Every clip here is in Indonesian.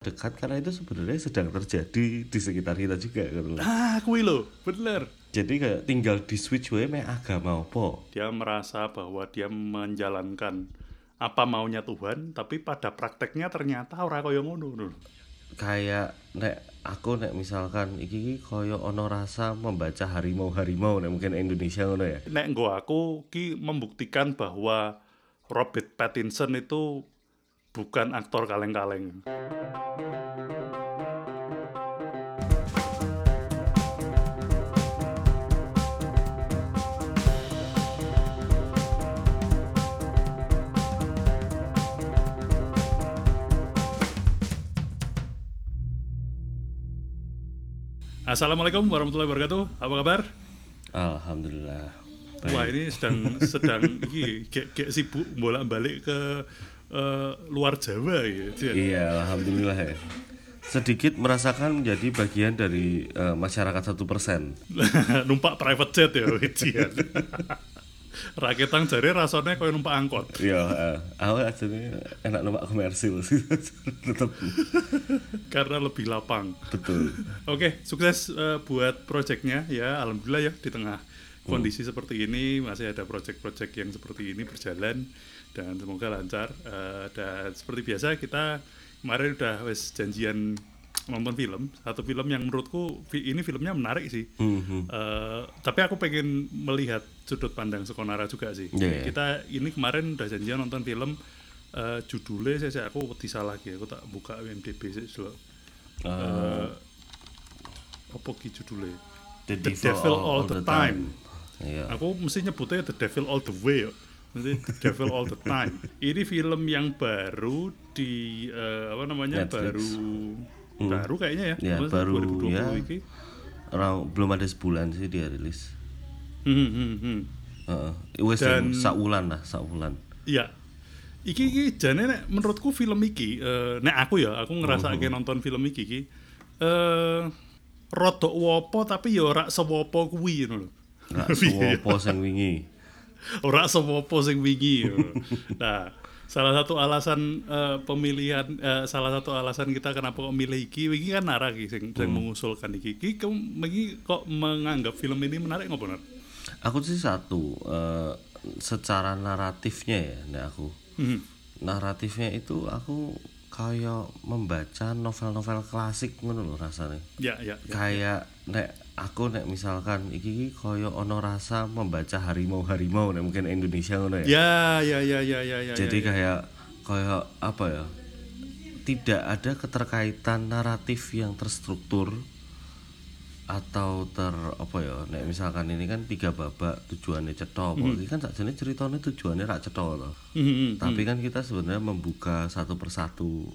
dekat karena itu sebenarnya sedang terjadi di sekitar kita juga kan. Ah, kuwi lho, bener. Jadi kayak tinggal di switch wae mek agama apa. Dia merasa bahwa dia menjalankan apa maunya Tuhan, tapi pada prakteknya ternyata ora kaya ngono ngono. Kayak nek aku nek misalkan iki iki kaya ono rasa membaca harimau-harimau nek mungkin Indonesia ngono ya. Nek nggo aku ki membuktikan bahwa Robert Pattinson itu bukan aktor kaleng-kaleng. Assalamualaikum warahmatullahi wabarakatuh. Apa kabar? Alhamdulillah. Baik. Wah ini sedang sedang kayak kayak sibuk bolak-balik ke eh, luar Jawa gitu. ya. Iya, alhamdulillah ya. Sedikit merasakan menjadi bagian dari eh, masyarakat satu persen. numpak private jet ya Wijian. Raketang jari rasanya kayak numpak angkot. Iya, eh, aku aslinya enak numpak komersil sih. Tetap Karena lebih lapang. betul. Oke, sukses eh, buat projectnya ya. Alhamdulillah ya di tengah kondisi seperti ini masih ada project-project yang seperti ini berjalan dan semoga lancar. Eh, dan seperti biasa kita kemarin udah wes janjian nonton film. Satu film yang menurutku ini filmnya menarik sih. Mhm. Eh, tapi aku pengen melihat sudut pandang Sekonara juga sih. Iya, iya. Kita ini kemarin udah janjian nonton film eh, judulnya saya, saya aku wedi salah gitu. Aku tak buka IMDb sih dulu. Eh, Apa ki judulnya? The The Devil All the Time. Iya. Aku mesti nyebutnya The Devil All the Way. Mesti The Devil All the Time. Ini film yang baru di eh, apa namanya Netflix. baru baru kayaknya ya. Ya, Maksudnya baru, 2020 ya. ini. Belum ada sebulan sih dia rilis. Hmm, hmm, hmm. Wes Dan- saulan lah, saulan. Iya. Iki iki jane nek menurutku film iki eh nek aku ya, aku ngerasake nonton film iki iki eh rodok wopo tapi ya ora sewopo kuwi ngono lho. Enggak sewopo sing wingi. ora sewopo sing wingi. nah, salah satu alasan eh, pemilihan eh, salah satu alasan kita kenapa kok milih iki iki kan Nara iki sing, sing mengusulkan iki. Iki iki kok menganggap film ini menarik ngopo? Aku sih satu eh, secara naratifnya ya, nek aku. Hmm. Naratifnya itu aku kayak membaca novel-novel klasik ngono lho rasanya. Ya, ya. ya. Kayak nek aku nek misalkan iki kaya ono rasa membaca harimau-harimau nek mungkin Indonesia ngono ya. Ya, ya, ya, ya, ya, ya. Jadi ya, ya. kayak kayak apa ya? Tidak ada keterkaitan naratif yang terstruktur atau ter apa ya? Nek misalkan ini kan tiga babak tujuannya cetok, Hmm. ini kan sakjane ceritanya tujuannya rak cetok loh. Hmm, hmm, Tapi kan kita sebenarnya membuka satu persatu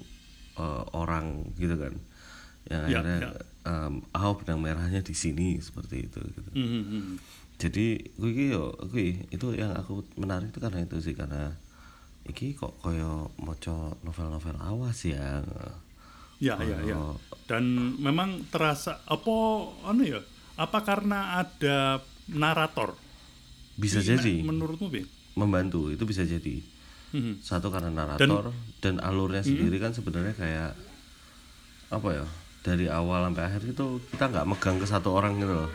eh, orang gitu kan. Yang Ya, akhirnya ya. em, oh benang merahnya di sini seperti itu gitu. hmm, hmm. Jadi kuwi yo kuwi itu yang aku menarik itu karena itu sih karena iki kok koyo maca novel-novel awas ya. Ya, ya, ya. Oh. Dan memang terasa apa anu ya? Apa karena ada narator? Bisa Ini jadi me- menurutmu Bi? membantu itu bisa jadi. Mhm. Satu karena narator dan, alurnya sendiri kan sebenarnya kayak apa ya? Dari awal sampai akhir itu kita nggak megang ke satu orang gitu loh.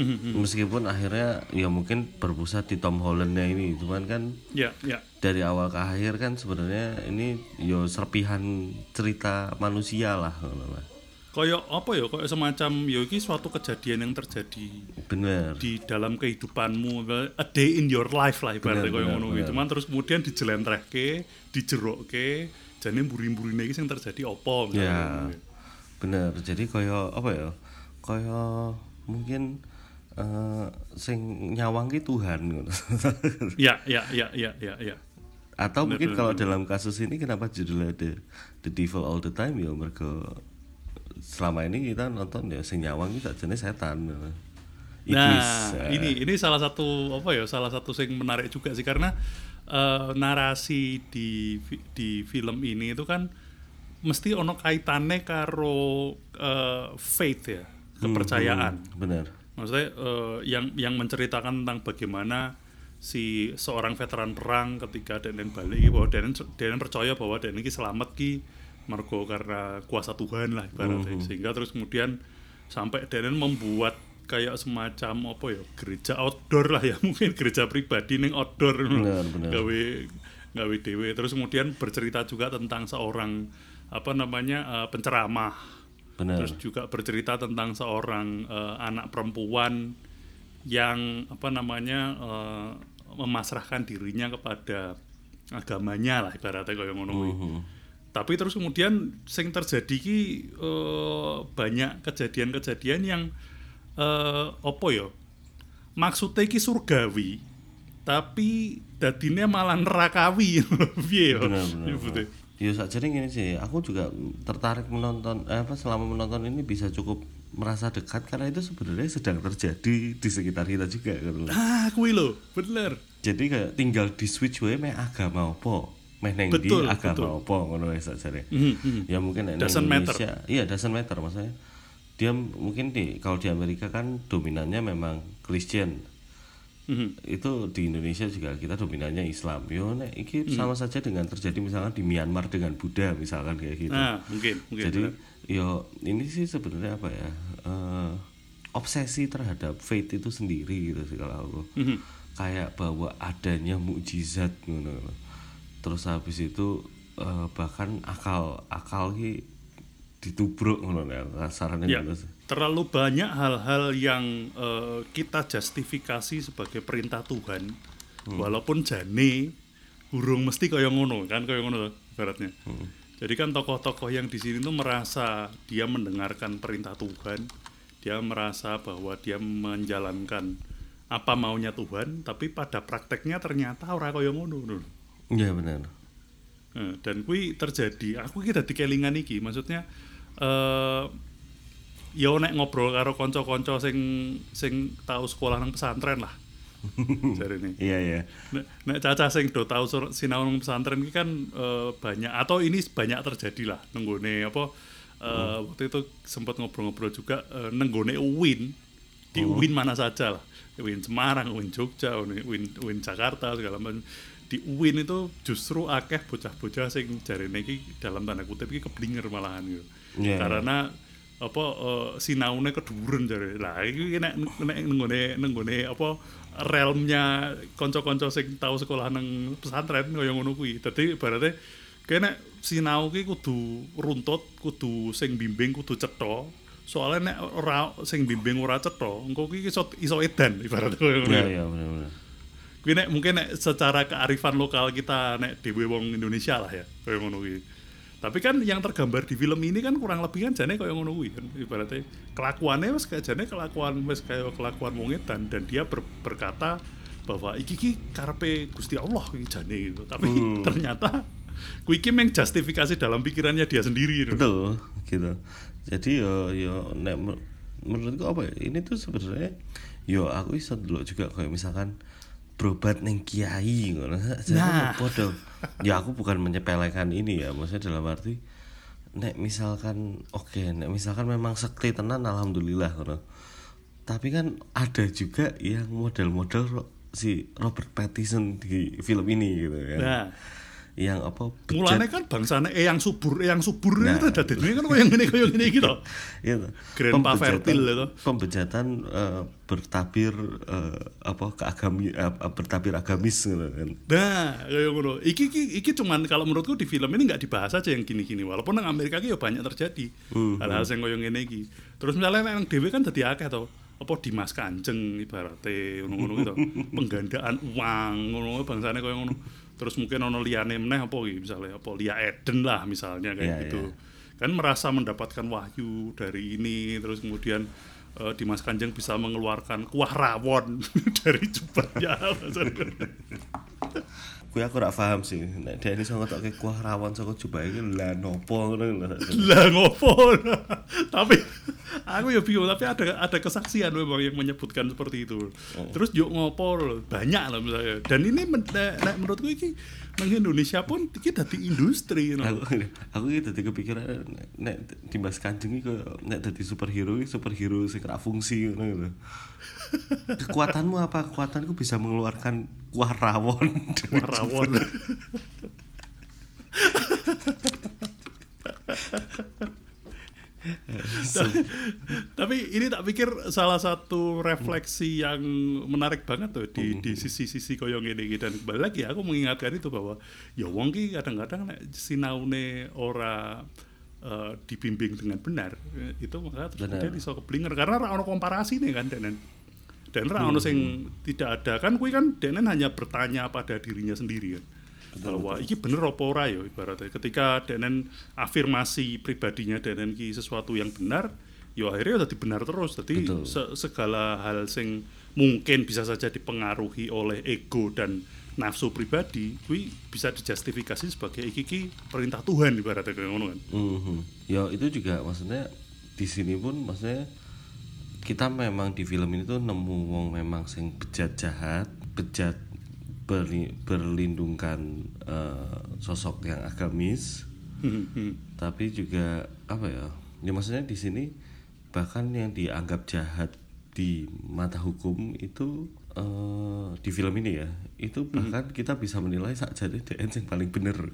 Mhm. Meskipun akhirnya ya mungkin berpusat di Tom Hollandnya ini, cuman kan Ya, ya. dari awal ke akhir kan sebenarnya ini yo serpihan cerita manusia lah. Kayak apa ya? Kayak semacam ya ini suatu kejadian yang terjadi bener di dalam kehidupanmu, a day in your life lah ibaratnya ngono kuwi. benar. Cuman terus kemudian dijelentrehke, dijerokke, jane mburi-mburine iki sing terjadi apa ya bener jadi koyo apa ya koyo mungkin eh sing nyawang ki Tuhan. Ya, ya, ya, ya, ya, ya. atau Bener, mungkin bener, kalau dalam kasus ini kenapa judulnya the, the devil all the time ya mereka selama ini kita nonton ya sing nyawang ki sakjane setan iblis Nah, ya. ini ini salah satu apa ya? Salah satu yang menarik juga sih karena eh, narasi di di film ini itu kan mesti ono kaitannya karo eh, faith ya, kepercayaan. Hmm, bener Maksudnya eh, yang yang menceritakan tentang bagaimana si seorang veteran perang ketika Denen balik bahwa Denen Denen percaya bahwa Denen ki selamat ki mergo karena kuasa Tuhan lah ibaratnya. Sehingga terus kemudian sampai Denen membuat kayak semacam apa ya gereja outdoor lah ya. Mungkin gereja pribadi ning outdoor. Benar, benar. gawe gawe dewe terus kemudian bercerita juga tentang seorang apa namanya eh, penceramah benar terus juga bercerita tentang seorang eh, anak perempuan yang apa namanya eh, memasrahkan dirinya kepada agamanya lah ibaratnya kayak ngono kuwi. Tapi terus kemudian sing terjadi ki eh, banyak kejadian-kejadian yang eh apa ya? Maksudnya ki surgawi tapi dadinya malah nerakawi piye ya? Benar benar Nyebutnya. ya saja gini sih aku juga tertarik menonton eh, apa selama menonton ini bisa cukup merasa dekat karena itu sebenarnya sedang terjadi di sekitar kita juga gitu. Ah, kuwi lho, bener. jadi kayak tinggal di switch wae meh agama apa meh neng di Betul, agama apa ngono ya sajane Mhm, mhm. ya mungkin matter. Indonesia iya doesn't matter maksudnya dia mungkin di kalau di Amerika kan dominannya memang Christian Mhm. itu di Indonesia juga kita dominannya Islam yo nek iki Hmm. sama saja dengan terjadi misalkan di Myanmar dengan Buddha misalkan kayak gitu Nah, mungkin, mungkin. jadi yo ini sih sebenarnya apa ya eh, obsesi terhadap faith itu sendiri gitu sih kalau aku Mhm. kayak bahwa adanya mukjizat gitu terus habis itu eh, bahkan akal akal ki ditubruk ngono ya kasarannya Ya, gitu sih. Terlalu banyak hal-hal yang eh, kita justifikasi sebagai perintah Tuhan, walaupun jane burung mesti kaya ngono kan? Kaya ngono toh, ibaratnya. Jadi kan tokoh-tokoh yang di sini tuh merasa dia mendengarkan perintah Tuhan, dia merasa bahwa dia menjalankan apa maunya Tuhan, tapi pada prakteknya ternyata ora kaya ngono. iya benar Eh, dan kui terjadi aku kita di kelingan iki maksudnya eh ya nek ngobrol karo konco-konco sing sing tahu sekolah nang pesantren lah. Jarene iya iya. Nek, nek caca sing do tahu sur- sinau nang pesantren iki kan eh, banyak. Atau ini banyak terjadi lah nenggone apa eh, waktu itu sempat ngobrol-ngobrol juga eh, nenggone UIN di UIN mana saja lah. UIN Semarang, UIN Jogja, UIN, UIN Jakarta segala macam. Di UIN itu justru akeh bocah-bocah sing jarene iki dalam tanda kutip iki keblinger malahan gitu. Iya, karena apa eh, sinaune keduren jare lah iki nek nek nenggone nenggone apa realmnya kanca-kanca sing tau sekolah nang pesantren kaya ngono kuwi dadi ibaratnya kene sinau ki kudu runtut kudu sing bimbing kudu cetha soalnya nek ora sing bimbing ora cetha engko ki iso iso edan ibaratnya kaya ngono iya ya. iya benar Kuwi nek mungkin nek secara kearifan lokal kita nek dhewe wong Indonesia lah ya kaya ngono kuwi. Tapi kan yang tergambar di film ini kan kurang lebih kan jane kaya ngono kuwi kan ibaratnya kelakuannya wis kayak jane kelakuan wis kayak kelakuan wong edan dan dia ber- berkata bahwa iki ki karepe Gusti Allah iki jane gitu. Tapi ternyata kuwi ki meng justifikasi dalam pikirannya dia sendiri gitu. betul gitu jadi yo yo nek menurutku apa ya ini tuh sebenarnya yo aku bisa dulu juga kayak misalkan berobat neng kiai ngono. Nah. podo ya aku bukan menyepelekan ini ya maksudnya dalam arti nek misalkan oke nek misalkan memang sekti tenan alhamdulillah ngono. Tapi kan ada juga yang model-model si Robert Pattinson di film ini gitu kan. Nah, yang apa mulane kan bangsane eyang subur, eyang subur Nah. itu dadene kan kaya ngene kaya ngene iki to. Iya, Grandpa pembejatan- Fertil itu. Pembejatan eh, bertabir eh, apa keagami eh, bertabir agamis gitu kan. Nah, kayak ngono. Iki, iki iki cuman kalau menurutku di film ini nggak dibahas aja yang gini-gini. Walaupun nang Amerika ki ya banyak terjadi hal-hal yang koyo ngene iki. Terus misalnya nang dhewe kan dadi akeh to. Apa Dimas Kanjeng ibaratnya ngono-ngono gitu. Penggandaan uang ngono bangsane koyo ngono. Terus mungkin ono liyane meneh apa misalnya apa Lia Eden lah misalnya kayak Iya, gitu. iya. Kan merasa mendapatkan wahyu dari ini terus kemudian eh, Dimas Kanjeng bisa mengeluarkan kuah rawon dari jubahnya Kuwi aku ora paham sih. Nek dia ini sing ngetokke kuah rawon saka jubah iki lah nopo ngono ngopo tapi aku ya bingung tapi ada ada kesaksian memang yang menyebutkan seperti itu. Terus yuk ngopo banyak lah misalnya. Dan ini men- nek, nek menurutku ini nang Indonesia pun kita di industri you know. Aku aku iki dadi kepikiran nek- Dimas Kanjeng iki koyo nek dadi superhero iki superhero sing ra fungsi ngono lho. Kekuatanmu apa? Kekuatanku bisa mengeluarkan kuah rawon. Kuah rawon Tapi ini tak pikir salah satu refleksi yang menarik banget tuh di di sisi-sisi koyo ngene iki dan kembali lagi aku mengingatkan itu bahwa ya wong ki kadang-kadang nek sinaune ora eh, dibimbing dengan benar itu maka terus Benar. dia iso keblinger karena ora ono komparasi nih kan Denen. Dan ora ono sing tidak ada kan kuwi kan Denen hanya bertanya pada dirinya sendiri kan. Bahwa iki bener apa ora ya ibaratnya ketika Denen afirmasi pribadinya Denen ki sesuatu yang benar ya akhirnya udah benar terus jadi Betul. se- segala hal sing mungkin bisa saja dipengaruhi oleh ego dan nafsu pribadi kuwi bisa dijustifikasi sebagai iki ki perintah Tuhan ibaratnya kayak ngono kan Mhm. Ya itu juga maksudnya di sini pun maksudnya kita memang di film ini tuh nemu wong memang sing bejat jahat, bejat berlindungkan eh, sosok yang agamis, Hmm, hmm. tapi juga apa ya? Ya maksudnya di sini bahkan yang dianggap jahat di mata hukum itu eh, di film ini ya, itu bahkan kita bisa menilai saat jadi DN yang paling bener.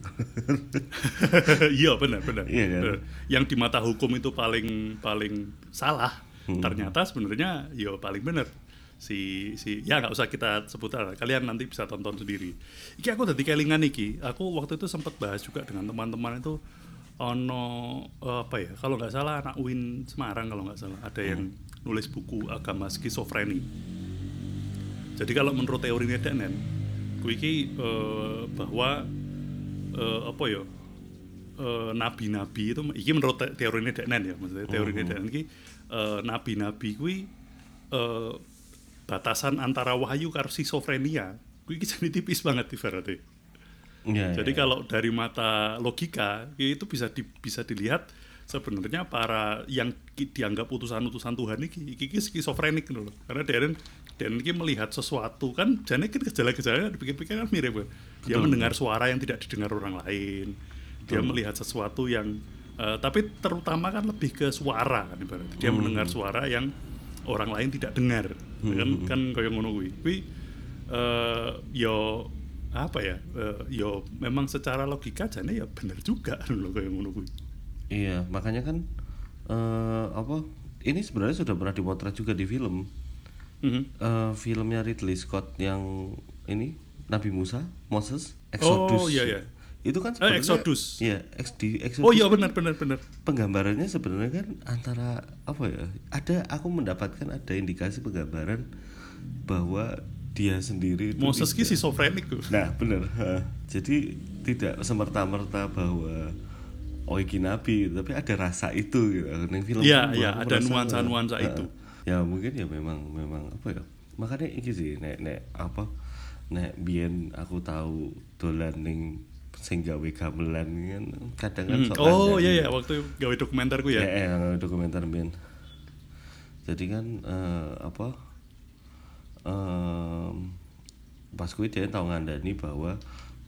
iya benar benar Iya kan? Benar. yang di mata hukum itu paling paling salah Hmm. ternyata sebenarnya ya paling benar si si ya nggak usah kita sebut kalian nanti bisa tonton sendiri. Iki aku tadi kelingan iki. Aku waktu itu sempat bahas juga dengan teman-teman itu ono eh, apa ya kalau nggak salah anak Win Semarang kalau nggak salah. Ada yang Hmm. nulis buku agama skizofreni. Jadi kalau menurut teorinya Denen kuwi iki eh, bahwa eh, apa ya eh, nabi-nabi itu iki menurut te- teorinya Denen ya maksudnya teorinya Denen iki eh, nabi-nabi kuwi eh, batasan antara wahyu karo skizofrenia kuwi iki jadi tipis banget ibaratnya. Ya, Jadi ya. kalau dari mata logika itu bisa di- bisa dilihat sebenarnya para yang dianggap utusan-utusan Tuhan ini iki, iki skizofrenik loh. Karena Darren Darren ini melihat sesuatu kan jadi kan gejala-gejala dipikir-pikir kan mirip kan. Dia mendengar suara yang tidak didengar orang lain. Dia melihat sesuatu yang eh, tapi terutama kan lebih ke suara kan ibaratnya. Dia mendengar suara yang orang lain tidak dengar. Kan kan kayak ngono kuwi. Kuwi eh yo apa ya eh, yo memang secara logika jane ya bener juga loh kayak ngono kuwi Iya, makanya kan eh apa? Ini sebenarnya sudah pernah dimotret juga di film. Mhm. Eh, filmnya Ridley Scott yang ini Nabi Musa, Moses, Exodus. Oh, iya, iya. Itu kan Eh, sebenarnya Exodus. Iya, ex di Exodus. oh iya benar benar benar Penggambarannya sebenarnya kan antara apa ya? Ada aku mendapatkan ada indikasi penggambaran bahwa dia sendiri Moses ki tuh Nah, benar. Jadi tidak semerta-merta bahwa oh iki nabi, tapi ada rasa itu gitu. Ning film Iya, iya, ada nuansa-nuansa itu. Ya mungkin ya memang memang apa ya? Makanya iki sih nek nek apa nek biyen aku tahu dolan ning sing gawe gamelan kan. Kadang kan Hmm, oh iya ya waktu gawe dokumenterku ya? Ya, eh, yang dokumenter Bin. Jadi kan eh, apa? em, pas kuwi dia tau ngandani bahwa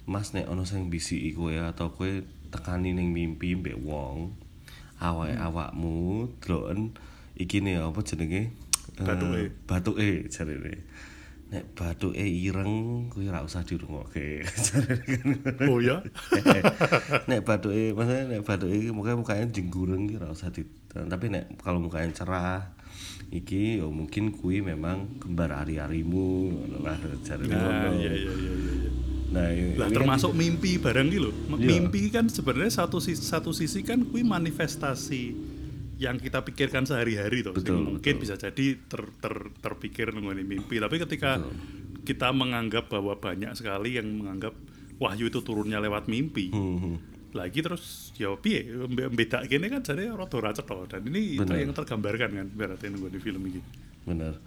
Mas nek ono sing bisiki kowe atau kowe tekani ning mimpi mbek wong awake awakmu deloken iki ne apa jenenge? Eh, Batuke. batuke jarene nek batuke ireng kuwi ora usah dirungokke jarene oh ya nek baduke maksudnya nek baduke iki mukanya mukanya jenggureng iki ora usah di tapi nek kalau mukanya cerah iki ya mungkin kui memang kembar ari-arimu lah jarine nah iya iya iya iya iya. Nah, lah kan- termasuk mimpi barang gitu loh M- Iya. mimpi kan sebenarnya satu sisi, satu sisi kan kui manifestasi yang kita pikirkan sehari-hari tuh Betul, mungkin betul. bisa jadi ter, ter, terpikir mengenai mimpi. Tapi ketika kita menganggap bahwa banyak sekali yang menganggap wahyu itu turunnya lewat mimpi. Hmm, hmm. lagi terus ya piye? Beda gini kan jadi rada ora cetha dan ini itu Bener. yang tergambarkan kan berarti nunggu di film ini. Bener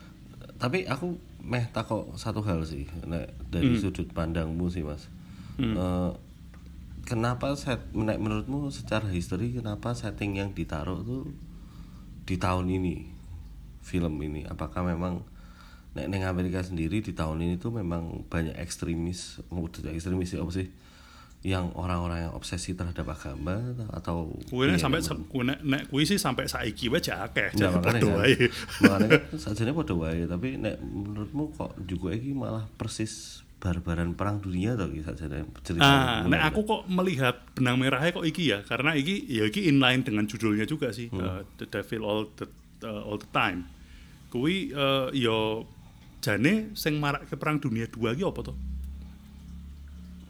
tapi aku meh takok satu hal sih nek dari Hmm. sudut pandangmu sih mas. Eh, kenapa set nek menurutmu secara history kenapa setting yang ditaruh tuh di tahun ini film ini apakah memang nek neng Amerika sendiri di tahun ini tuh memang banyak ekstremis oh, tidak ekstremis sih apa sih yang orang-orang yang obsesi terhadap agama atau Kuwi Iya, sampai memang. kuwi nek nek kuwi sih sampai saiki wae akeh. Ya, makanya padha kan. wae. makanya kan sajane padha wae tapi nek menurutmu kok juga iki malah persis barbaran perang dunia atau kisah cerita Ah, nek aku kok melihat benang merahnya kok iki ya, karena iki ya iki inline dengan judulnya juga sih, uh, The Devil All the uh, All the Time. Kui uh, yo jane sing marak ke perang dunia dua iki apa to?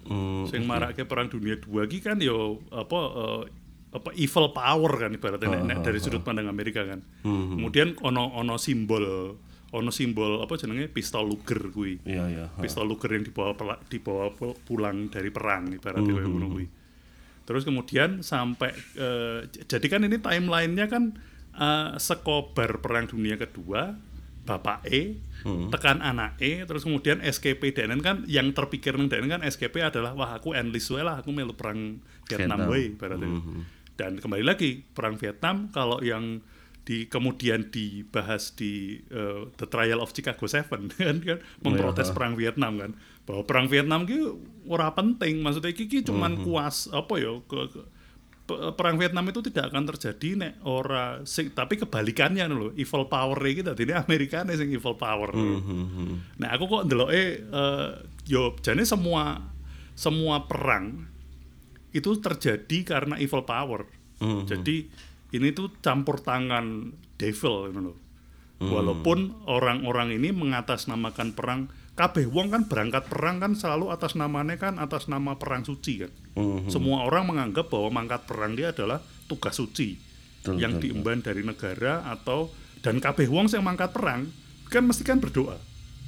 Hmm, Sing marak ke perang dunia dua iki kan yo apa uh, apa evil power kan ibaratnya nek- nek dari sudut pandang Amerika kan. Kemudian ono ono simbol ono simbol apa jenenge pistol Luger kuwi iya iya pistol Luger yang dibawa pela- dibawa pu- pulang dari perang ibaratnya kayak ngono kuwi. Terus kemudian sampai eh, j- jadi kan ini timelinenya kan eh, sekobar perang dunia kedua bapak E tekan anak E terus kemudian SKP dan kan yang terpikir nang dan kan SKP adalah wah aku enlist wae lah aku melu perang Vietnam, Vietnam. wae ibaratnya. Dan kembali lagi perang Vietnam kalau yang di kemudian dibahas di eh, The Trial of Chicago Seven kan kan? Memprotes ha. perang Vietnam kan? Bahwa perang Vietnam ki ora penting maksudnya iki ki cuman kuas apa ya ke, ke- pe- perang Vietnam itu tidak akan terjadi nek ora sing tapi kebalikannya lho evil power iki tadi ini Amerika sing evil power. Nah aku kok ndeloke eh yo jane semua semua perang itu terjadi karena evil power. Mhm. jadi ini tuh campur tangan devil gitu loh. Walaupun orang-orang ini mengatasnamakan perang, kabeh wong kan berangkat perang kan selalu atas namanya kan atas nama perang suci kan. Mhm. Semua orang menganggap bahwa mangkat perang dia adalah tugas suci Betul, yang betul, diemban dari negara atau dan kabeh wong yang mangkat perang kan mesti kan berdoa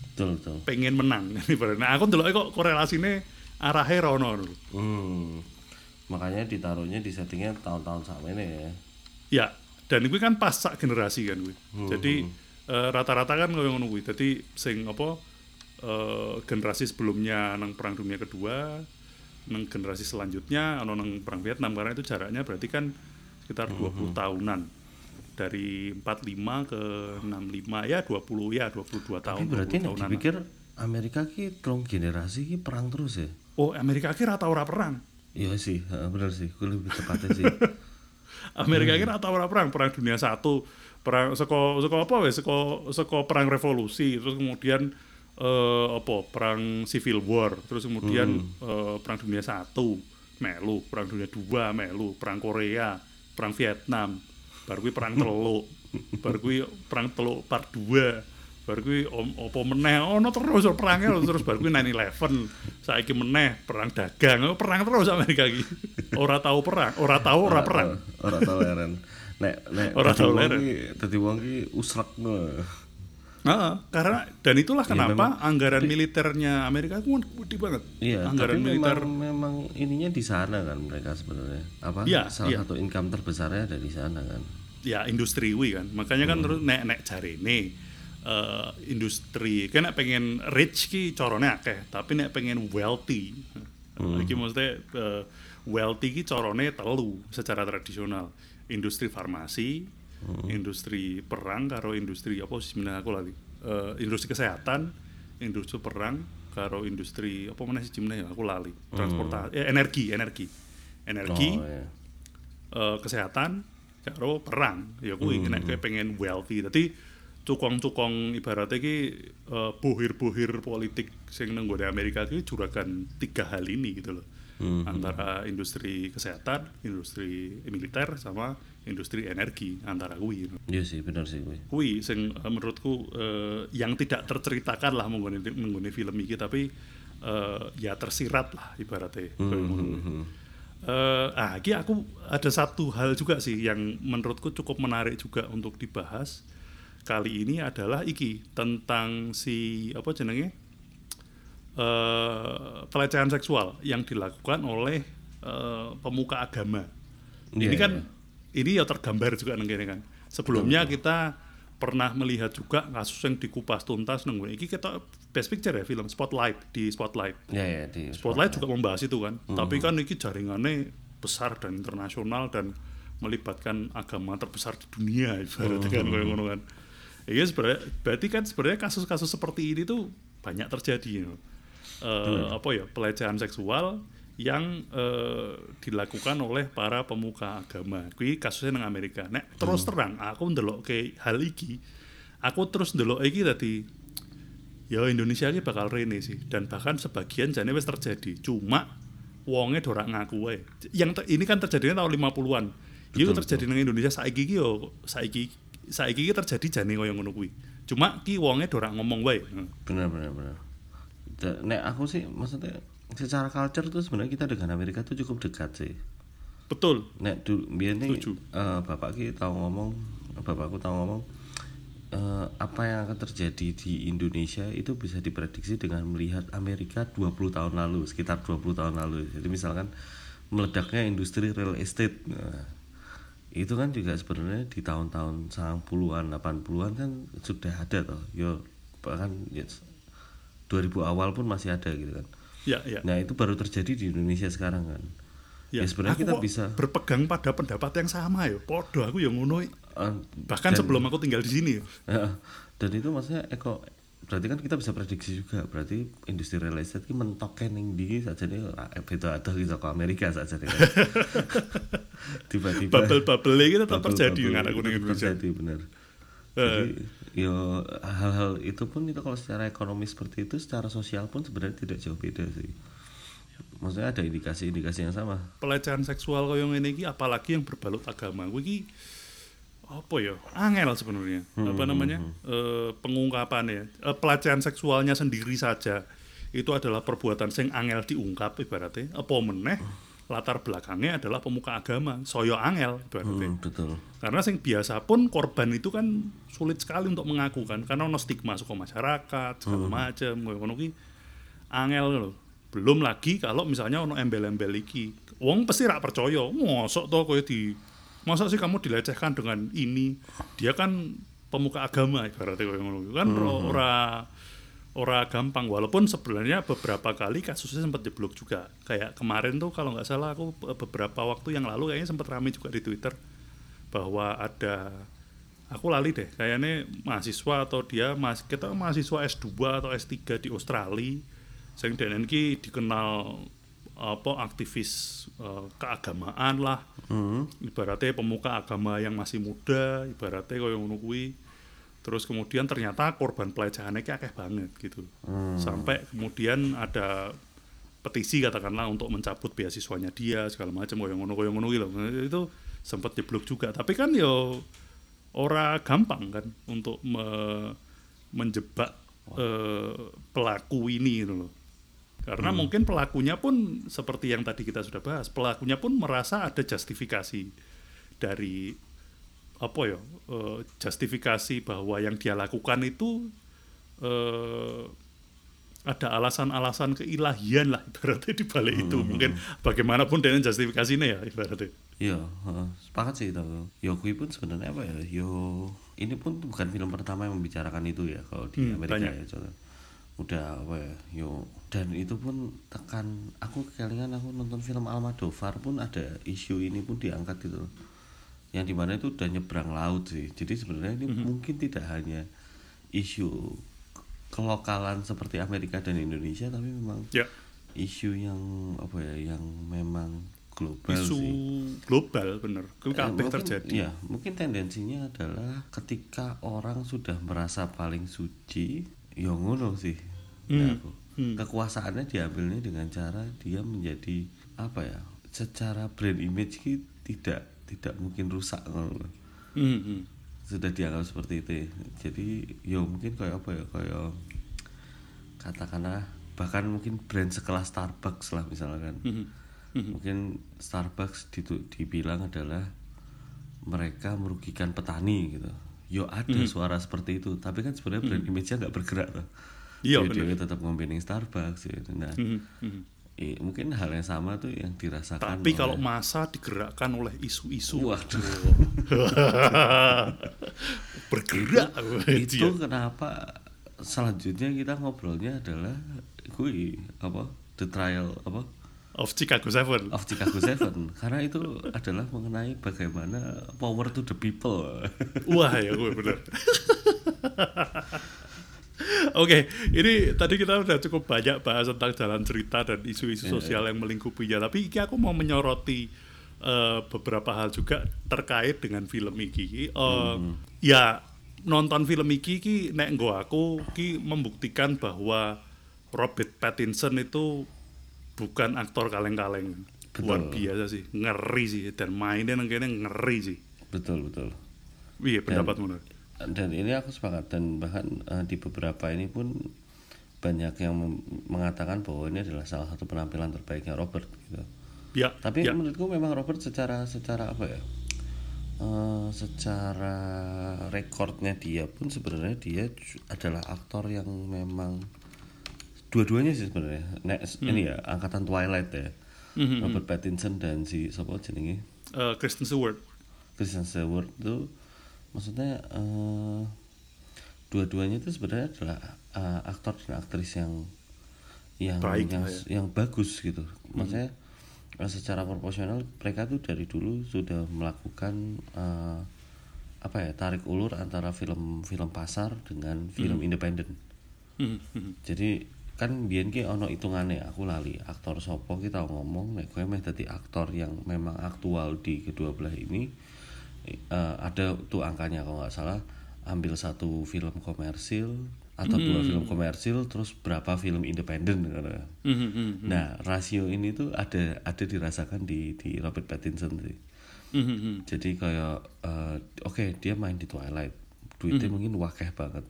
betul betul pengen menang Nah aku ndelok kok korelasinya arahnya rono hmm. makanya ditaruhnya di settingnya tahun-tahun sama ini ya Ya, dan itu kan pas sak generasi kan kuwi. Jadi eh, rata-rata kan koyo ngono kuwi. Jadi sing apa eh, generasi sebelumnya nang perang dunia kedua, nang generasi selanjutnya ana nang perang Vietnam karena itu jaraknya berarti kan sekitar 20 tahunan. Dari 45 ke 65 ya 20 ya 22 tahun. tapi berarti 20 nek tahunan. dipikir Amerika ki telung generasi ki perang terus ya Oh, Amerika kira tau ora perang. iya sih ha, bener sih gue lebih tepatnya sih Amerika kira tau ora perang, perang dunia satu, perang seko seko apa wes, seko seko perang revolusi, terus kemudian eh, apa perang civil war, terus kemudian eh, perang dunia satu, melu, perang dunia dua, melu, perang Korea, perang Vietnam, baru perang teluk, baru perang teluk part 2 baru kuwi om- apa meneh ono terus perangnya terus baru kuwi 9/11 saiki meneh perang dagang perang terus Amerika iki ora tahu perang ora tahu ora perang ora tau leren nek nek Ora dadi tau wong leren. dadi wong ki usrak no Heeh, karena dan itulah Ya, kenapa anggaran militernya Amerika itu gede banget. Iya, anggaran tapi militer. memang, memang ininya di sana kan mereka sebenarnya. Apa? Iya, salah iya. satu income terbesarnya ada di sana kan. Ya industri wi kan. Makanya Hmm. kan terus nek nek jarene eh industri kan nek pengen rich ki corone akeh, tapi nek pengen wealthy. Hmm. Iki maksudnya eh, wealthy ki corone telu secara tradisional. Industri farmasi, Hmm. industri perang karo industri apa sih aku lagi. Eh, industri kesehatan, industri perang karo industri apa mana sih sebenarnya aku lali. Transportasi, eh, energi, energi. Energi, Hmm. Oh, iya. eh, kesehatan karo perang ya nek kowe pengen wealthy dadi cukong-cukong ibaratnya ki eh, bohir-bohir politik sing nang nggone Amerika ki juragan tiga hal ini gitu loh. Antara industri kesehatan industri militer sama industri energi antara kuwi Iya sih, benar sih gue. kuwi sing eh, menurutku eh, yang tidak terceritakan lah menggone menggone film iki tapi eh, ya tersirat lah ibaratnya. Ngono kuwi. Eh, ah, iki aku ada satu hal juga sih yang menurutku cukup menarik juga untuk dibahas kali ini adalah iki tentang si apa jenenge eh pelecehan seksual yang dilakukan oleh eh, pemuka agama. Iya, ini kan iya. ini ya tergambar juga nang kene kan. Sebelumnya kita pernah melihat juga kasus yang dikupas tuntas nang ngene. Iki kita best picture ya film Spotlight di Spotlight. Ya ya di Spotlight juga membahas itu kan. Tapi kan ini jaringannya besar dan internasional dan melibatkan agama terbesar di dunia ibaratnya kan kayak ngono kan. Iya sebenarnya berarti kan sebenarnya kasus-kasus seperti ini tuh banyak terjadi. You know. Eh, apa ya pelecehan seksual yang eh, dilakukan oleh para pemuka agama. Kui kasusnya nang Amerika. Nek terus terang aku ndelok ke hal iki, aku terus ndelok iki tadi ya Indonesia ini bakal rene sih dan bahkan sebagian jane wis terjadi cuma wonge dorak ngaku wae yang ini kan terjadinya tahun 50-an itu terjadi dengan Indonesia saiki ki yo saiki saiki ki terjadi jane koyo ngono kuwi. Cuma ki wonge dorak ngomong wae. Hmm. benar benar benar Da- nek aku sih maksudnya secara culture tuh sebenarnya kita dengan Amerika tuh cukup dekat sih. Betul. Nek dulu biar nih Setuju. eh, bapak ki tahu ngomong bapakku tahu ngomong eh, apa yang akan terjadi di Indonesia itu bisa diprediksi dengan melihat Amerika 20 tahun lalu sekitar 20 tahun lalu. Jadi misalkan meledaknya industri real estate. Nah, itu kan juga sebenarnya di tahun-tahun 90-an 80-an kan sudah ada toh. Yo bahkan ya, 2000 awal pun masih ada gitu kan. Ya ya. Nah itu baru terjadi di Indonesia sekarang kan. Ya, sebenarnya aku kita bisa berpegang pada pendapat yang sama ya. Podo aku yang ngono. Eh, bahkan dan- sebelum aku tinggal di sini. Ya. Ya, dan itu maksudnya eko berarti kan kita bisa prediksi juga. Berarti industri real estate ini mentoknya ning di saja nih beda ada di toko Amerika saja nih kan. tiba-tiba bubble-bubble ini tetap bubble- terjadi bubble itu ning Indonesia. terjadi benar. Jadi yo hal-hal itu pun itu kalau secara ekonomi seperti itu secara sosial pun sebenarnya tidak jauh beda sih. Maksudnya ada indikasi-indikasi yang sama. Pelecehan seksual koyo ngene iki apalagi yang berbalut agama. Iki apa ya? Angel sebenarnya. Hmm, apa namanya? eh, pengungkapannya. Eh, pelecehan seksualnya sendiri saja. Itu adalah perbuatan sing angel diungkap ibaratnya. Apa meneh? Latar belakangnya adalah pemuka agama. Soyo angel ibaratnya. Hmm, betul. Karena sing biasa pun korban itu kan sulit sekali untuk mengaku kan karena ono stigma suka masyarakat segala macam koyo ngono ki. Angel loh belum lagi kalau misalnya ono embel-embel iki. Wong pasti rak percaya. Mosok to koyo di masa sih kamu dilecehkan dengan ini? Dia kan pemuka agama ibaratnya ngono kan. Ora ora gampang. Walaupun sebenarnya beberapa kali kasusnya sempat jeblok juga. Kayak kemarin tuh kalau nggak salah aku be- beberapa waktu yang lalu kayaknya sempat ramai juga di Twitter bahwa ada aku lali deh kayaknya mahasiswa atau dia mas kita mahasiswa S2 atau S3 di Australia. Sing denen ki dikenal apa aktivis eh, keagamaan lah. Hmm, ibaratnya pemuka agama yang masih muda ibaratnya kayak ngono kuwi. Terus kemudian ternyata korban pelecehannya akeh banget gitu. Hmm. sampai kemudian ada petisi katakanlah untuk mencabut beasiswanya dia segala macam kayak ngono kayak ngono gitu. Itu sempat jeblok juga. Tapi kan yo ora gampang kan untuk me- menjebak eh, pelaku ini gitu loh karena mungkin pelakunya pun seperti yang tadi kita sudah bahas pelakunya pun merasa ada justifikasi dari apa ya eh, justifikasi bahwa yang dia lakukan itu eh, ada alasan-alasan keilahian lah ibaratnya di balik itu mungkin bagaimanapun dengan justifikasinya ya ibaratnya Iya, heeh, sepakat sih itu. Yo kui pun sebenarnya apa ya? Yo ini pun bukan film pertama yang membicarakan itu ya kalau di Hmm, Amerika banyak. ya contoh. Udah apa ya? Yo dan itu pun tekan aku kelingan aku nonton film Almodovar pun ada isu ini pun diangkat gitu. loh. Yang di mana itu udah nyebrang laut sih. Jadi sebenarnya ini Mhm. mungkin tidak hanya isu kelokalan seperti Amerika dan Indonesia tapi memang ya isu yang apa ya yang memang global isu sih. global bener itu Eh, mungkin- terjadi Ya, mungkin tendensinya adalah ketika orang sudah merasa paling suci, ya ngono sih. Hmm, Aku. hmm. Kekuasaannya diambilnya dengan cara dia menjadi apa ya? Secara brand image ki tidak tidak mungkin rusak ngono. Hmm, hmm. Sudah dianggap seperti itu. Jadi, ya mungkin kayak apa ya? Kayak katakanlah bahkan mungkin brand sekelas Starbucks lah misalkan Hmm, hmm. mungkin Starbucks dibilang adalah mereka merugikan petani gitu. Yo ada suara seperti itu, tapi kan sebenarnya brand image-nya nggak bergerak tuh. Iya, dia tetap ngomongin Starbucks gitu. Nah, Hmm, hmm. eh, mungkin hal yang sama tuh yang dirasakan. tapi oleh- kalau masa digerakkan oleh isu-isu waduh, bergerak itu kenapa selanjutnya kita ngobrolnya adalah gue apa the trial apa of Chicago Seven of Chicago Seven karena itu adalah mengenai bagaimana power to the people. Wah ya gue bener. Oke, ini tadi kita udah cukup banyak bahas tentang jalan cerita dan isu-isu sosial yang melingkupinya. Tapi ini aku mau menyoroti eh, beberapa hal juga terkait dengan film ini. Eh, Ya nonton film iki ki nek nggo aku ki membuktikan bahwa Robert Pattinson itu bukan aktor kaleng-kaleng. Luar biasa sih, ngeri sih dan mainnya kene ngeri sih. betul betul Iya pendapatmu Nur? dan ini aku sepakat dan bahkan eh, di beberapa ini pun banyak yang mengatakan bahwa ini adalah salah satu penampilan terbaiknya Robert gitu. Ya, Tapi ya. menurutku memang Robert secara secara apa ya? eh, secara rekornya dia pun sebenarnya dia adalah aktor yang memang dua-duanya sih sebenarnya. Nek, ini ya angkatan Twilight ya. Mhm, Robert Pattinson dan si siapa jenenge? Eh, Kristen Stewart. Kristen Stewart itu maksudnya eh, dua-duanya itu sebenarnya adalah eh, aktor dan aktris yang yang Baik yang, ya. yang bagus gitu maksudnya eh, secara proporsional mereka tuh dari dulu sudah melakukan eh, apa ya tarik ulur antara film film pasar dengan film independen Mhm, mhm. jadi kan biyen ki ono hitungane aku lali aktor sopo kita ngomong nek kowe meh dadi aktor yang memang aktual di kedua belah ini eh, ada tuh angkanya kalau nggak salah ambil satu film komersil atau dua film komersil terus berapa film independen. Mhm, mhm. nah rasio ini tuh ada ada dirasakan di di Robert Pattinson sih Mhm, mhm. jadi kayak eh, oke dia main di Twilight duitnya Hmm. mungkin wakeh banget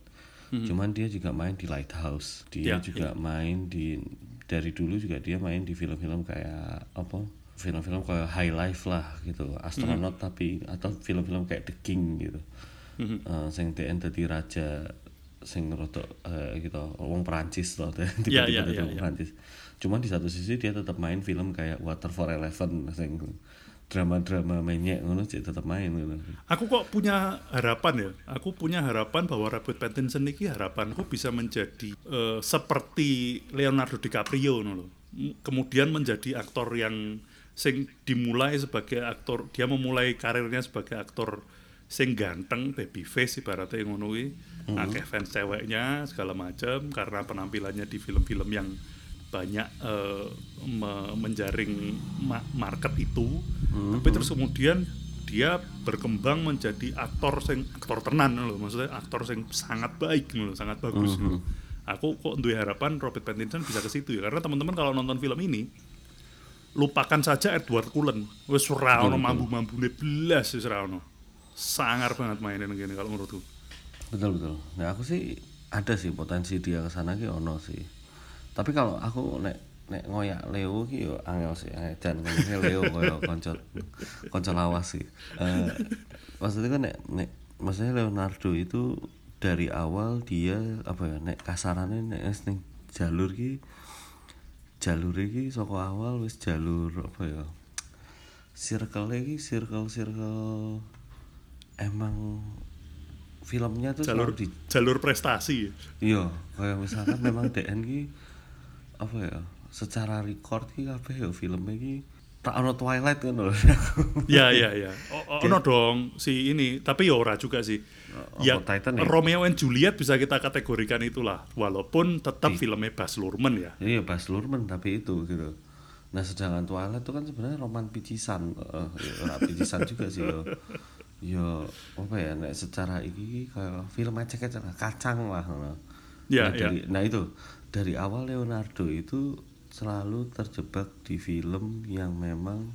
cuman dia juga main di Lighthouse. Dia Ya, juga main di dari dulu juga dia main di film-film kayak apa? Film-film kayak High Life lah gitu. Astronot Hmm. tapi atau film-film kayak The King gitu. Eh, sing DN dadi raja sing rodok eh, gitu. Wong Perancis loh tiba-tiba Ya, dadi ya, wong ya. Perancis. Cuman di satu sisi dia tetap main film kayak Water for Eleven sing drama-drama menyek ngono sih tetap main ngono. Aku kok punya harapan ya. Aku punya harapan bahwa Robert Pattinson ini harapanku bisa menjadi eh, seperti Leonardo DiCaprio ngono Kemudian menjadi aktor yang sing dimulai sebagai aktor, dia memulai karirnya sebagai aktor sing ganteng, baby face ibaratnya ngono kuwi. Akeh fans ceweknya segala macam karena penampilannya di film-film yang banyak eh, me- menjaring ma- market itu. Tapi terus kemudian dia berkembang menjadi aktor sing aktor tenan loh maksudnya aktor sing sangat baik loh sangat bagus loh. aku kok duwe harapan Robert Pattinson bisa ke situ ya karena teman-teman kalau nonton film ini lupakan saja Edward Cullen. Wis ora ono mambu-mambune belas wis ora ono. Sangar banget mainnya gini kalau menurutku. Betul betul. Nah aku sih ada sih potensi dia ke sana ki ono sih. Tapi kalau aku nek nek ngoyak Leo ki yo angel sih. Eh, Dan ngomongnya Leo koyo konco konco lawas sih. Eh, maksudnya kan nek nek maksudnya Leonardo itu dari awal dia apa ya nek kasarannya nek ning jalur ki jalur iki saka awal wis jalur apa ya circle iki circle circle emang filmnya tuh jalur di jalur prestasi iya kayak misalkan memang DN ki apa ya secara record ki kabeh ya filmnya ki tak ono Twilight kan lho. Ya ya ya. Oh, oh, ono dong si ini tapi ya ora juga sih. Ya apa Titanic? Romeo and Juliet bisa kita kategorikan itulah walaupun tetap filmnya Baz Luhrmann ya. Iya Baz Luhrmann tapi itu gitu. Nah sedangkan Twilight itu kan sebenarnya roman picisan eh ya, picisan juga sih yo yo apa ya nek secara iki kayak film ecek-ecek kacang lah ngono. Ya, nah, ya. dari, nah itu dari awal Leonardo itu selalu terjebak di film yang memang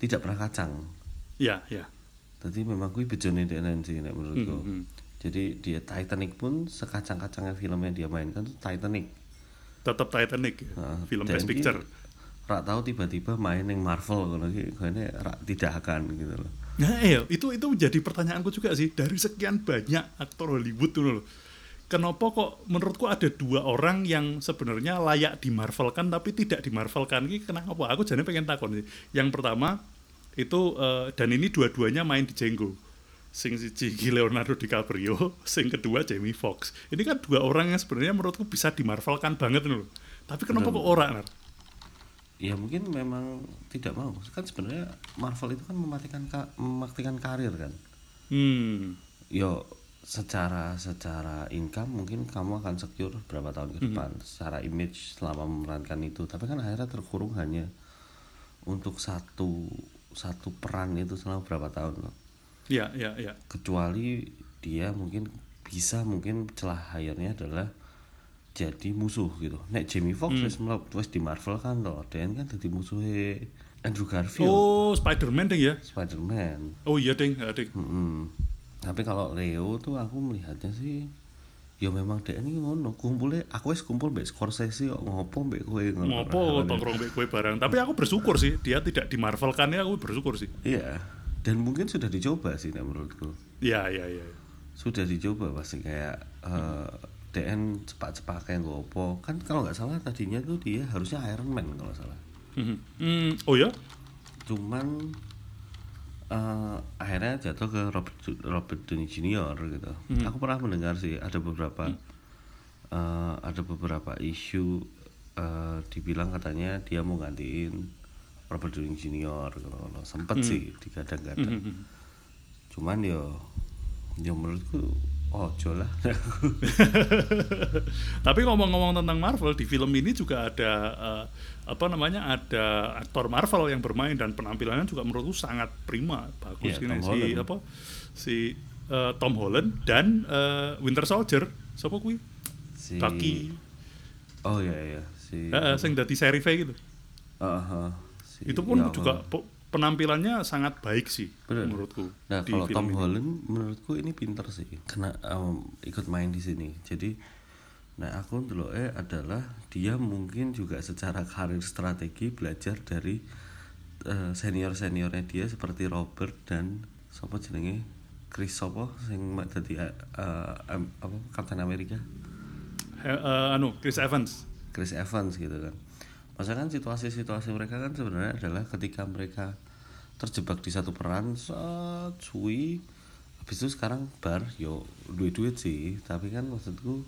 tidak pernah kacang ya ya Jadi memang gue bejone DNN sih nek menurutku. Hmm, hmm. Jadi dia Titanic pun sekacang-kacangnya film yang dia mainkan tuh Titanic. tetap Titanic ya, Nah, film Best Picture Rak tahu tiba-tiba main yang Marvel ki kayaknya rak tidak akan gitu loh. Nah, iya, itu itu menjadi pertanyaanku juga sih dari sekian banyak aktor Hollywood tuh loh. Kenapa kok menurutku ada dua orang yang sebenarnya layak dimarvelkan tapi tidak dimarvelkan ini kenapa? Aku jadi pengen takon sih. Yang pertama itu eh, dan ini dua-duanya main di Django. Sing siji Leonardo DiCaprio, sing kedua Jamie Foxx. Ini kan dua orang yang sebenarnya menurutku bisa dimarvelkan banget loh. Tapi kenapa kok ora, Nar? Ya mungkin memang tidak mau. Kan sebenarnya Marvel itu kan mematikan ka- mematikan karir kan. Hmm. Yo secara secara income mungkin kamu akan secure berapa tahun ke depan secara image selama memerankan itu tapi kan akhirnya terkurung hanya untuk satu satu peran itu selama berapa tahun loh Ya, ya, ya. kecuali dia mungkin bisa mungkin celah hire-nya adalah jadi musuh gitu. Nek Jamie Foxx Hmm. mlebu wis di Marvel kan toh, Dan kan jadi musuhnya Andrew Garfield, Oh, Spider-Man ding ya. Spider-Man. Oh iya ding, ya, ding. Mm-mm. Tapi kalau Leo tuh aku melihatnya sih ya memang dia ini ngono kumpulnya aku wis kumpul mbek Scorsese kok ngopo mbek kowe ngono Ngopo tongkrong mbek kowe bareng. Tapi aku bersyukur sih dia tidak di Marvel kan ya aku bersyukur sih. iya dan mungkin sudah dicoba sih nek menurutku Iya, iya, iya. sudah dicoba pasti kayak eh DN cepat-cepat kayak ngopo kan kalau nggak salah tadinya tuh dia harusnya Iron Man kalau salah Mhm. Hmm, oh ya? cuman eh, akhirnya jatuh ke Robert Robert Downey Jr. gitu. Aku pernah mendengar sih ada beberapa eh, ada beberapa isu eh, dibilang katanya dia mau gantiin Robert Downey Jr. gitu. Sempet sih digadang-gadang. Cuman yo yo menurutku ojo lah. Tapi ngomong-ngomong tentang Marvel di film ini juga ada eh, apa namanya ada aktor Marvel yang bermain dan penampilannya juga menurutku sangat prima. Bagus Iya, ini Tom si Holland. apa si eh, Tom Holland dan eh, Winter Soldier. Siapa kuwi? Si Bucky. Oh iya iya si eh, eh, sing dadi serif gitu. Ah, ah, si- itu pun ya juga po- penampilannya sangat baik sih Bener. menurutku Nah, kalau Tom ini. Holland menurutku ini pinter sih karena em, ikut main di sini. Jadi nah aku dulu eh adalah dia mungkin juga secara karir strategi belajar dari senior seniornya dia seperti Robert dan siapa jenenge Chris Sopo sing mak dadi eh, eh, em- apa Captain America Eh, eh, anu Chris Evans Chris Evans gitu kan. Masa kan situasi-situasi mereka kan sebenarnya adalah ketika mereka terjebak di satu peran, set, cuy, habis itu sekarang bar, yo duit-duit sih, tapi kan maksudku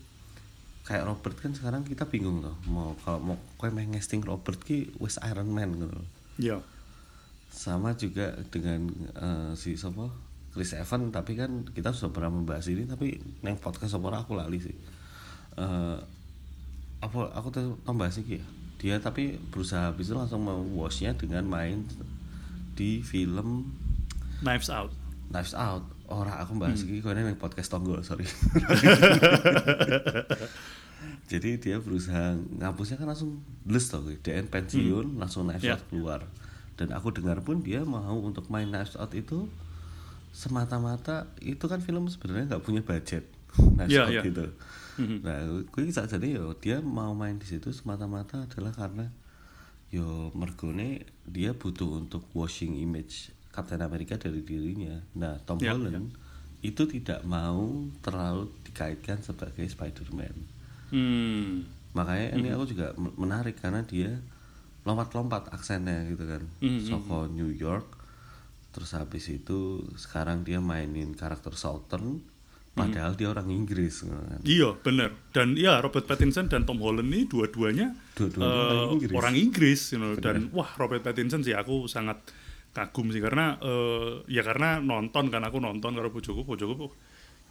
kayak Robert kan sekarang kita bingung loh, mau kalau mau kue main ngesting Robert ki wes Iron Man gitu. loh. ya Sama juga dengan eh, si siapa Chris Evans, tapi kan kita sudah pernah membahas ini, tapi neng podcast apa aku lali sih. Eh, apa aku tuh tambah sih ya dia tapi berusaha habis itu langsung mewashnya dengan main di film Knives Out. Knives Out. Ora aku bahas iki kowe nang podcast tonggol sorry. Jadi dia berusaha ngapusnya kan langsung les tau gue. DN pensiun langsung Knives Ya. Out keluar. Dan aku dengar pun dia mau untuk main Knives Out itu semata-mata itu kan film sebenarnya nggak punya budget Knives Ya, Out ya. Gitu nah gue saat jadi yo dia mau main di situ semata-mata adalah karena yo mergone dia butuh untuk washing image Captain America dari dirinya. Nah Tom Ya, Holland itu tidak mau terlalu dikaitkan sebagai Spider-Man. Hmm. Makanya ini aku juga men- menarik karena dia lompat-lompat aksennya gitu kan. Mhm. Soko New York terus habis itu sekarang dia mainin karakter Southern padahal dia orang Inggris kan. Iya bener dan ya Robert Pattinson dan Tom Holland ini dua-duanya Dua-duanya eh, orang Inggris. orang Inggris you know. dan wah Robert Pattinson sih aku sangat kagum sih karena eh, ya karena nonton kan aku nonton karo bojoku bojoku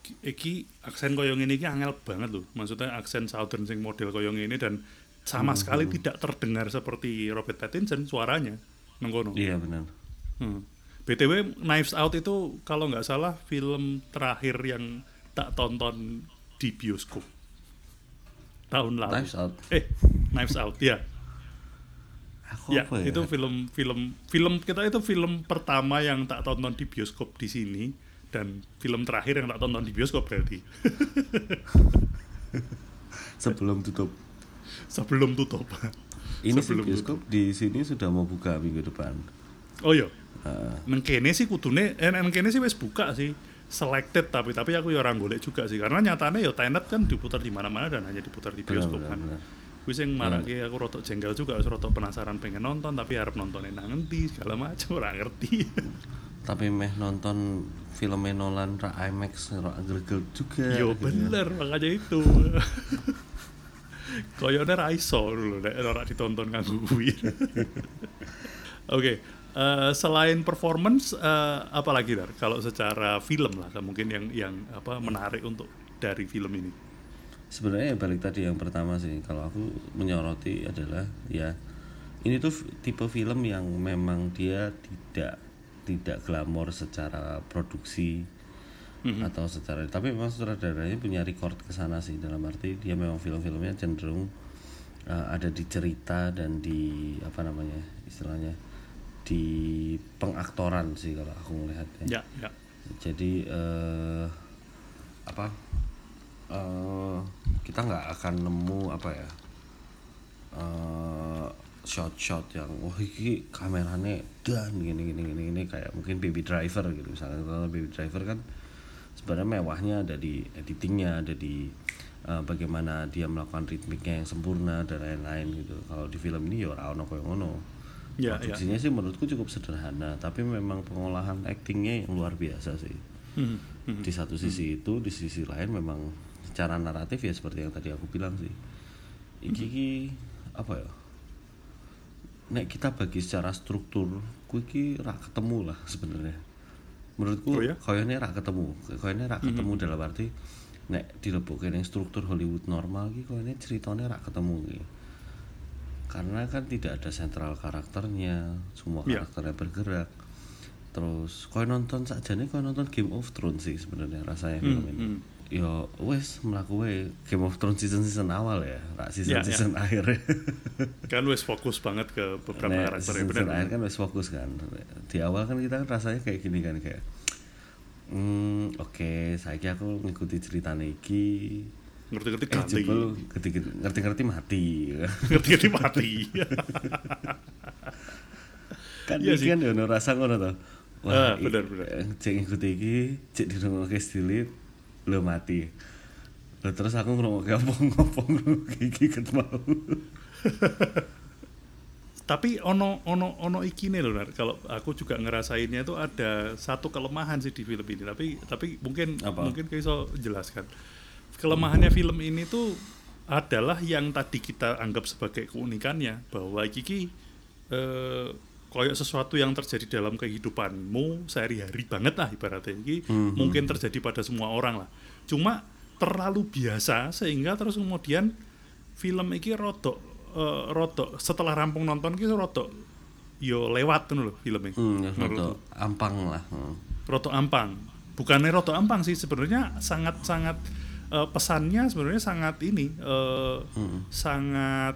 ki- iki aksen koyo ngene iki angel banget loh maksudnya aksen Southern sing model koyo ngene dan sama sekali tidak terdengar seperti Robert Pattinson suaranya nengkono iya benar Hmm. BTW Knives Out itu kalau nggak salah film terakhir yang tak tonton di bioskop tahun lalu. Knives Out Eh, Knives Out ya. aku Ya, apa ya itu film film film kita itu film pertama yang tak tonton di bioskop di sini dan film terakhir yang tak tonton di bioskop berarti sebelum tutup sebelum tutup. ini Sebelum bioskop di sini sudah mau buka minggu depan Oh iya. Heeh. neng kene sih kudune eh neng kene sih wis buka sih selected tapi tapi aku ya orang golek juga sih karena nyatanya ya Tenet kan diputar di mana-mana dan hanya diputar di bioskop benar, kan. Wis sing marake aku rotok jengkel juga rotok penasaran pengen nonton tapi harap nontonnya nang ngendi segala macam ora ngerti. tapi meh nonton film Nolan ra IMAX ra gregel juga Yo gitu ya. bener makanya itu. Koyone ra iso dulu nek ora ditonton kanggo kuwi. Oke, eh, selain performance eh, apa lagi Dar? Kalau secara film lah mungkin yang yang apa menarik untuk dari film ini. sebenarnya ya balik tadi yang pertama sih kalau aku menyoroti adalah ya ini tuh tipe film yang memang dia tidak tidak glamor secara produksi atau secara tapi memang sutradaranya punya record ke sana sih dalam arti dia memang film-filmnya cenderung uh, ada di cerita dan di apa namanya istilahnya di pengaktoran sih kalau aku melihatnya Ya, ya. jadi eh, apa eh, kita nggak akan nemu apa ya eh, shot-shot yang wah ini kameranya dan gini gini gini gini kayak mungkin Baby Driver gitu. Misalnya kalau Baby Driver kan sebenarnya mewahnya ada di editingnya ada di eh, bagaimana dia melakukan ritmiknya yang sempurna dan lain-lain gitu. Kalau di film ini ya ora ono koyo ngono Ya, ya. produksinya sih menurutku cukup sederhana tapi memang pengolahan actingnya yang luar biasa sih. Hmm, hmm. di satu sisi itu di sisi lain memang secara naratif ya seperti yang tadi aku bilang sih. Iki iki apa ya? Nek kita bagi secara struktur ku iki rak ketemu lah sebenarnya. Menurutku Oh ya? koyone rak ketemu koyone rak ketemu dalam arti nek dilebokke ning struktur Hollywood normal iki koyone ceritanya rak ketemu iki karena kan tidak ada sentral karakternya semua Iya. karakternya bergerak terus kau nonton saja nih kau nonton Game of Thrones sih sebenarnya rasanya film ini hmm. yo wes melaku we Game of Thrones season season awal ya rak season Ya, ya. season akhir Kan wes fokus banget ke beberapa Nek karakter season, season akhir kan wes fokus kan di awal kan kita kan rasanya kayak gini kan kayak hmm oke saya aku ngikuti ceritanya iki Ngerti-ngerti eh ganti. jebol ngerti- ngerti-ngerti mati Ngerti-ngerti mati. kan Iya sih. kan ya ono rasa ngono to Ah, i- bener, bener. eh, cek ngikuti iki cek di rumah stilit lo mati Lah terus aku ngrungokke apa ngopo ngrungokke iki ket mau Tapi ono ono ono iki nih loh, kalau aku juga ngerasainnya itu ada satu kelemahan sih di film ini. Tapi tapi mungkin Apa? mungkin kayak iso jelaskan. Kelemahannya film ini tuh adalah yang tadi kita anggap sebagai keunikannya bahwa iki ki, eh, koyok sesuatu yang terjadi dalam kehidupanmu sehari-hari banget lah ibaratnya iki mungkin terjadi pada semua orang lah. Cuma terlalu biasa sehingga terus kemudian film iki rodok eh, rodok setelah rampung nonton ki rodok yo lewat tuh loh filmnya. hmm ya Menurutku. foto ampang lah hmm. Roto Ampang. Bukannya Roto Ampang sih sebenarnya sangat-sangat eh, pesannya sebenarnya sangat ini eh, sangat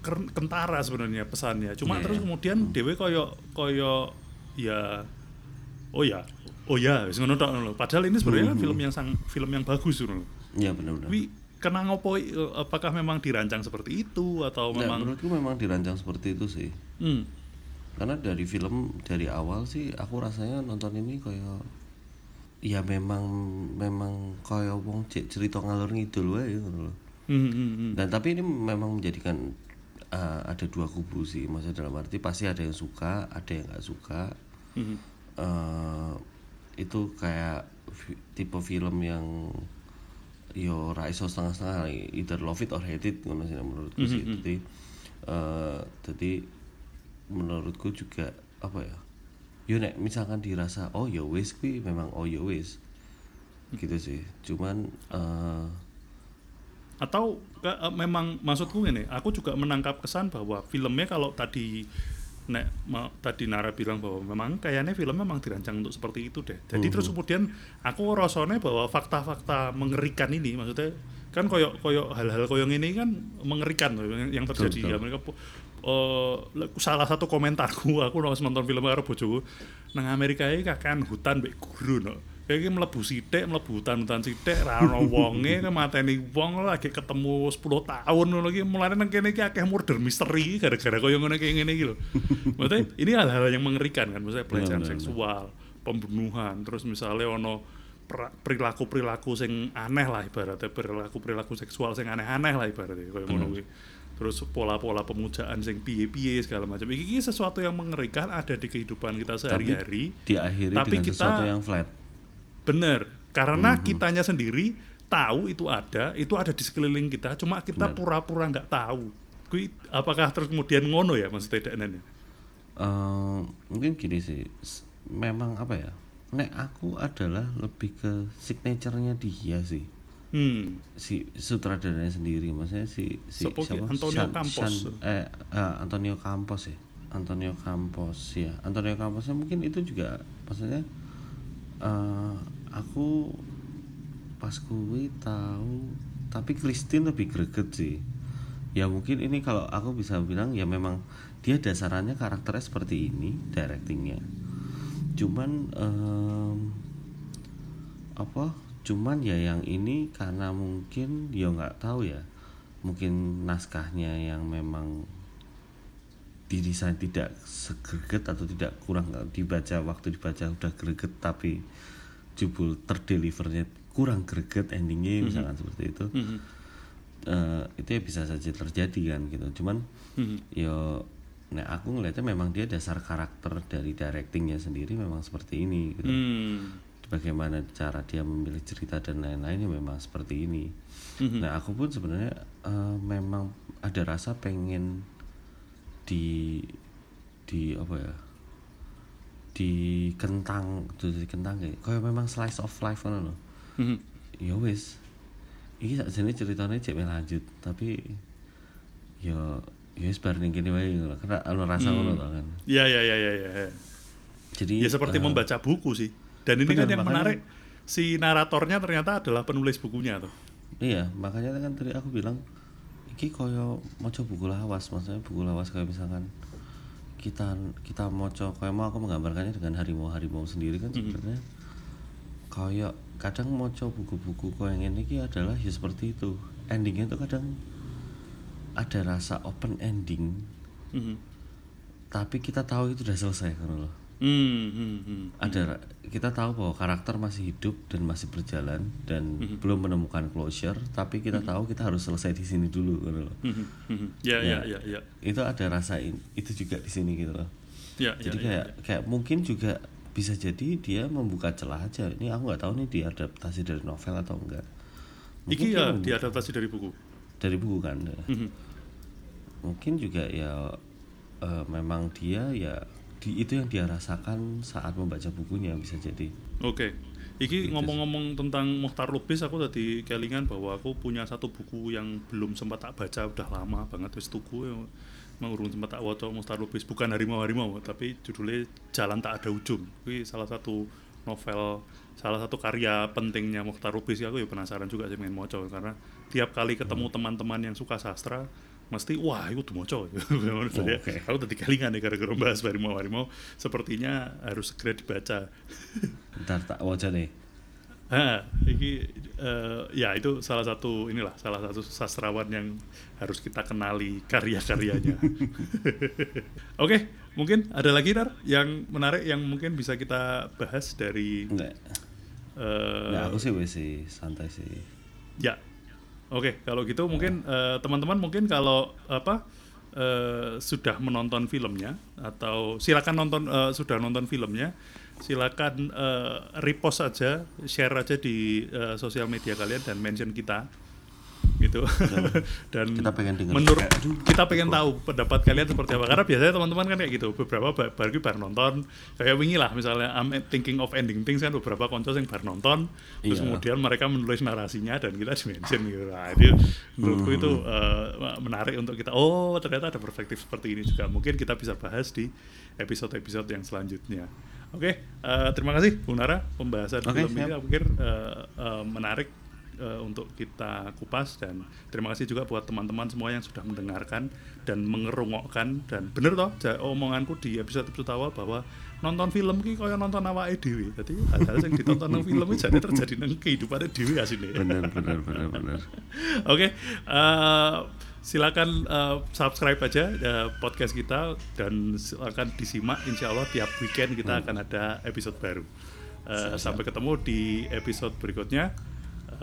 ker- kentara sebenarnya pesannya. Cuma Iya, terus iya. kemudian dewe koyo koyo ya oh ya oh ya wis ngono tok. Padahal ini sebenarnya kan film yang sang film yang bagus ngono lho. ya benar-benar Tapi kena ngopo eh, apakah memang dirancang seperti itu atau Nah, memang menurutku memang dirancang seperti itu sih hmm, karena dari film dari awal sih aku rasanya nonton ini kayak ya memang memang kayak wong cek cerita ngalur ngidul wae ngono loh. hmm, hmm, hmm. Dan tapi ini memang menjadikan uh, ada dua kubu sih. Maksudnya dalam arti pasti ada yang suka, ada yang nggak suka. Hmm. Uh, itu kayak tipe film yang yo ra iso setengah-setengah either love it or hate it ngono sih menurutku sih. Jadi uh, jadi menurutku juga apa ya? Yo nek misalkan dirasa oh ya wis kuwi memang oh ya wis. Gitu sih. Cuman uh, atau ke- eh, memang maksudku ini aku juga menangkap kesan bahwa filmnya kalau tadi nek ma- tadi Nara bilang bahwa memang kayaknya film memang dirancang untuk seperti itu deh jadi terus kemudian aku rasanya bahwa fakta-fakta mengerikan ini maksudnya kan koyo koyo hal-hal koyo ini kan mengerikan loh yang, yang terjadi Betul, ya mereka le- salah satu komentarku aku harus nonton film karo bojoku nang Amerika ini kakean hutan mbek guru no. Kayak iki mlebu sithik mlebu hutan-hutan sithik ra ono wonge mateni wong lagi ketemu 10 tahun ngono iki mulane nang kene iki akeh murder misteri gara-gara koyo ngono kayak ngene iki lho. Maksudnya ini hal-hal yang mengerikan kan maksudnya pelecehan seksual pembunuhan terus misalnya ono perilaku-perilaku sing aneh lah ibaratnya perilaku-perilaku seksual sing aneh-aneh lah ibaratnya koyo ngono kuwi terus pola-pola pemujaan sing piye-piye segala macam iki iki sesuatu yang mengerikan ada di kehidupan kita sehari-hari diakhiri Tapi dengan kita- sesuatu yang flat. bener karena kitanya sendiri tahu itu ada itu ada di sekeliling kita cuma kita pura-pura nggak tahu Kui, apakah terus kemudian ngono ya maksudnya Daknan ya? Eh, mungkin gini sih, memang apa ya? Nek aku adalah lebih ke signaturenya dia sih, hmm si sutradaranya sendiri, maksudnya si si Siapa ki? siapa? Antonio Shan- Campos. Shan- eh, eh, Antonio Campos ya, Antonio Campos ya, Antonio Camposnya mungkin itu juga, maksudnya eh, aku pas kuwi tahu tapi Christine lebih greget sih ya mungkin ini kalau aku bisa bilang ya memang dia dasarannya karakternya seperti ini directingnya cuman em, apa cuman ya yang ini karena mungkin ya nggak tahu ya mungkin naskahnya yang memang didesain tidak segreget atau tidak kurang dibaca waktu dibaca udah greget tapi jubul terdelivernya kurang greget endingnya misalkan seperti itu Mhm. Eh, itu ya bisa saja terjadi kan gitu cuman Mhm. ya nah aku ngelihatnya memang dia dasar karakter dari directingnya sendiri memang seperti ini gitu Hmm. Bagaimana cara dia memilih cerita dan lain-lainnya memang seperti ini Mhm. nah aku pun sebenarnya eh, memang ada rasa pengen di di apa ya di kentang tuh di kentang kayak kayak memang slice of life kan loh Mhm. ya wis iki sakjane ceritanya cek lanjut tapi ya ya wis bar ning kene wae karena ono rasa ngono to kan Ya ya ya ya ya. jadi Ya seperti eh, membaca buku sih. Dan ini kan yang makanya- menarik si naratornya ternyata adalah penulis bukunya tuh. iya makanya kan tadi aku bilang iki koyo maca buku lawas maksudnya buku lawas kayak misalkan kita kita moco kayak mau aku menggambarkannya dengan harimau harimau sendiri kan sebenarnya. Kayak kadang moco buku-buku kayak yang ini ki adalah ya seperti itu. Endingnya tuh kadang ada rasa open ending. Mhm. tapi kita tahu itu udah selesai kan loh Hmm, hmm, hmm. ada kita tahu bahwa karakter masih hidup dan masih berjalan dan belum menemukan closure tapi kita tahu kita harus selesai di sini dulu kan loh Mhm, mhm. Ya ya ya ya. itu ada rasa itu juga di sini gitu loh Ya ya. jadi ya. kayak kayak mungkin juga bisa jadi dia membuka celah aja ini aku nggak tahu nih diadaptasi dari novel atau enggak Mungkin Iki ya diadaptasi dari buku. dari buku kan ya. Mhm. mungkin juga ya eh, memang dia ya di, itu yang dia rasakan saat membaca bukunya bisa jadi Oke. Gitu Iki ngomong-ngomong tentang Muhtar Lubis aku tadi kelingan bahwa aku punya satu buku yang belum sempat tak baca udah lama banget wis tuku ya. Mau urung sempat tak waca Muhtar Lubis bukan harimau-harimau tapi judulnya Jalan Tak Ada Ujung. Ini salah satu novel salah satu karya pentingnya Muhtar Lubis aku ya penasaran juga sih pengen moco karena tiap kali ketemu teman-teman yang suka sastra mesti wah itu tuh moco Jadi, oke. aku tadi kelingan nih gara-gara bahas harimau-harimau sepertinya harus segera dibaca ntar tak wajah deh Ah, iki eh, ya itu salah satu inilah salah satu sastrawan yang harus kita kenali karya-karyanya. Oke, mungkin ada lagi Nar yang menarik yang mungkin bisa kita bahas dari enggak eh, Nah, aku sih wes sih santai sih. ya. Oke, kalau gitu mungkin eh, teman-teman mungkin kalau apa eh, sudah menonton filmnya atau silakan nonton eh, sudah nonton filmnya, silakan eh, repost aja, share aja di eh, sosial media kalian dan mention kita gitu. dan Kita pengen dengar menurut juga. Kita pengen tahu pendapat kalian seperti apa. Karena biasanya teman-teman kan kayak gitu beberapa ba- baru baru nonton. Kayak wingi lah misalnya I'm thinking of ending things kan beberapa konco yang baru nonton. Terus Iya. kemudian mereka menulis narasinya dan kita dimention gitu. Nah, itu menurutku itu eh, menarik untuk kita. Oh ternyata ada perspektif seperti ini juga. Mungkin kita bisa bahas di episode-episode yang selanjutnya. Oke eh, terima kasih Bung Nara pembahasan Oke, film ini aku pikir eh, eh, menarik eh, untuk kita kupas dan terima kasih juga buat teman-teman semua yang sudah mendengarkan dan mengerungokkan dan bener toh omonganku di episode episode awal bahwa nonton film ki kaya nonton awake dhewe. Dadi hal-hal yang ditonton nang film iki jadi terjadi nang kehidupan dhewe asine. Bener bener bener bener. Oke, eh, silakan eh, subscribe aja eh, podcast kita dan silakan disimak. Insya Allah tiap weekend kita akan ada episode baru. Eh, sampai ketemu di episode berikutnya.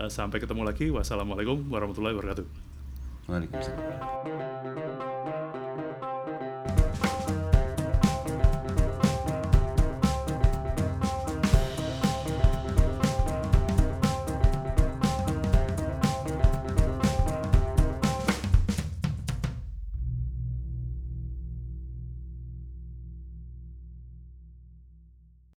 Eh, sampai ketemu lagi. Wassalamualaikum warahmatullahi wabarakatuh. Waalaikumsalam.